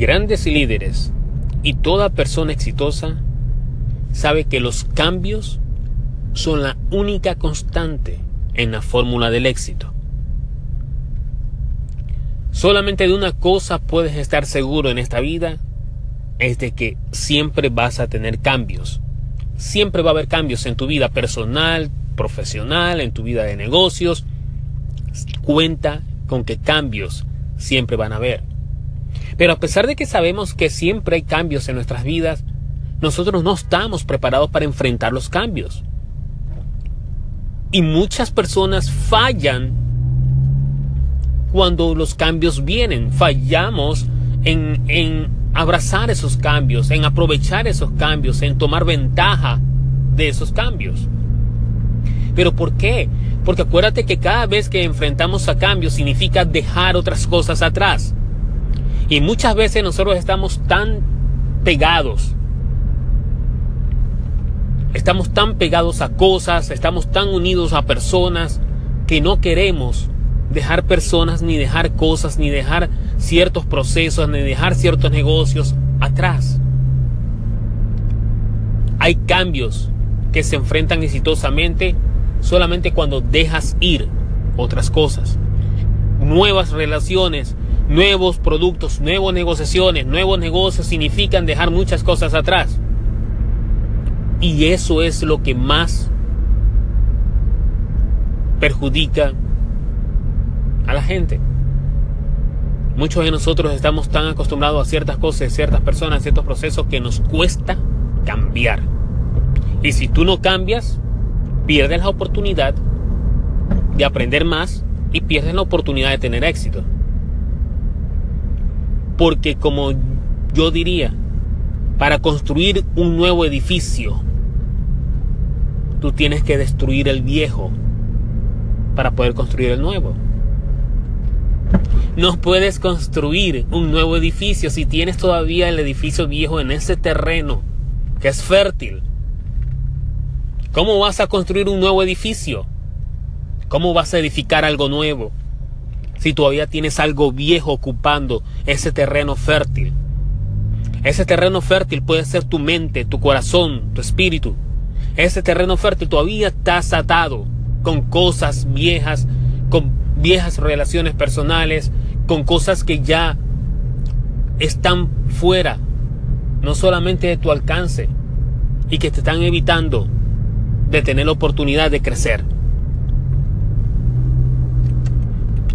grandes líderes y toda persona exitosa sabe que los cambios son la única constante en la fórmula del éxito. Solamente de una cosa puedes estar seguro en esta vida, es de que siempre vas a tener cambios. Siempre va a haber cambios en tu vida personal, profesional, en tu vida de negocios. Cuenta con que cambios siempre van a haber. Pero a pesar de que sabemos que siempre hay cambios en nuestras vidas, nosotros no estamos preparados para enfrentar los cambios. Y muchas personas fallan cuando los cambios vienen. Fallamos en, en abrazar esos cambios, en aprovechar esos cambios, en tomar ventaja de esos cambios. ¿Pero por qué? Porque acuérdate que cada vez que enfrentamos a cambios significa dejar otras cosas atrás. Y muchas veces nosotros estamos tan pegados. Estamos tan pegados a cosas, estamos tan unidos a personas que no queremos dejar personas, ni dejar cosas, ni dejar ciertos procesos, ni dejar ciertos negocios atrás. Hay cambios que se enfrentan exitosamente solamente cuando dejas ir otras cosas. Nuevas relaciones, Nuevos productos, nuevas negociaciones, nuevos negocios significan dejar muchas cosas atrás. Y eso es lo que más perjudica a la gente. Muchos de nosotros estamos tan acostumbrados a ciertas cosas, ciertas personas, ciertos procesos que nos cuesta cambiar. Y si tú no cambias, pierdes la oportunidad de aprender más y pierdes la oportunidad de tener éxito. Porque como yo diría, para construir un nuevo edificio, tú tienes que destruir el viejo para poder construir el nuevo. No puedes construir un nuevo edificio si tienes todavía el edificio viejo en ese terreno que es fértil. ¿Cómo vas a construir un nuevo edificio? ¿Cómo vas a edificar algo nuevo? Si todavía tienes algo viejo ocupando ese terreno fértil. Ese terreno fértil puede ser tu mente, tu corazón, tu espíritu. Ese terreno fértil todavía estás atado con cosas viejas, con viejas relaciones personales, con cosas que ya están fuera, no solamente de tu alcance, y que te están evitando de tener la oportunidad de crecer.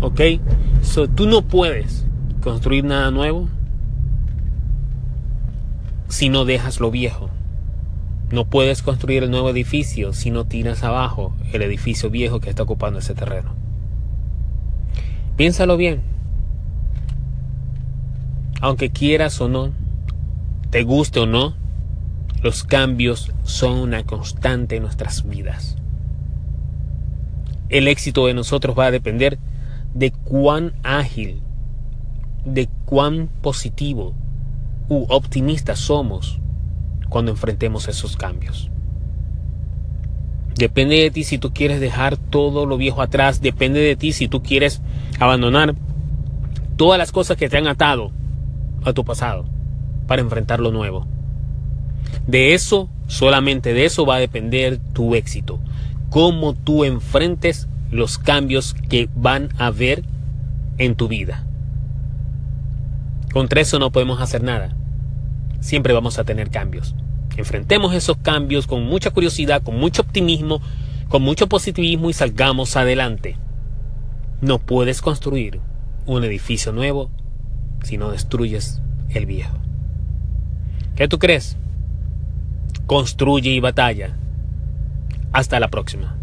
¿Ok? So, tú no puedes construir nada nuevo si no dejas lo viejo. No puedes construir el nuevo edificio si no tiras abajo el edificio viejo que está ocupando ese terreno. Piénsalo bien. Aunque quieras o no, te guste o no, los cambios son una constante en nuestras vidas. El éxito de nosotros va a depender de cuán ágil, de cuán positivo u optimista somos cuando enfrentemos esos cambios. Depende de ti si tú quieres dejar todo lo viejo atrás, depende de ti si tú quieres abandonar todas las cosas que te han atado a tu pasado para enfrentar lo nuevo. De eso, solamente de eso va a depender tu éxito. Cómo tú enfrentes los cambios que van a haber en tu vida. Contra eso no podemos hacer nada. Siempre vamos a tener cambios. Enfrentemos esos cambios con mucha curiosidad, con mucho optimismo, con mucho positivismo y salgamos adelante. No puedes construir un edificio nuevo si no destruyes el viejo. ¿Qué tú crees? Construye y batalla. Hasta la próxima.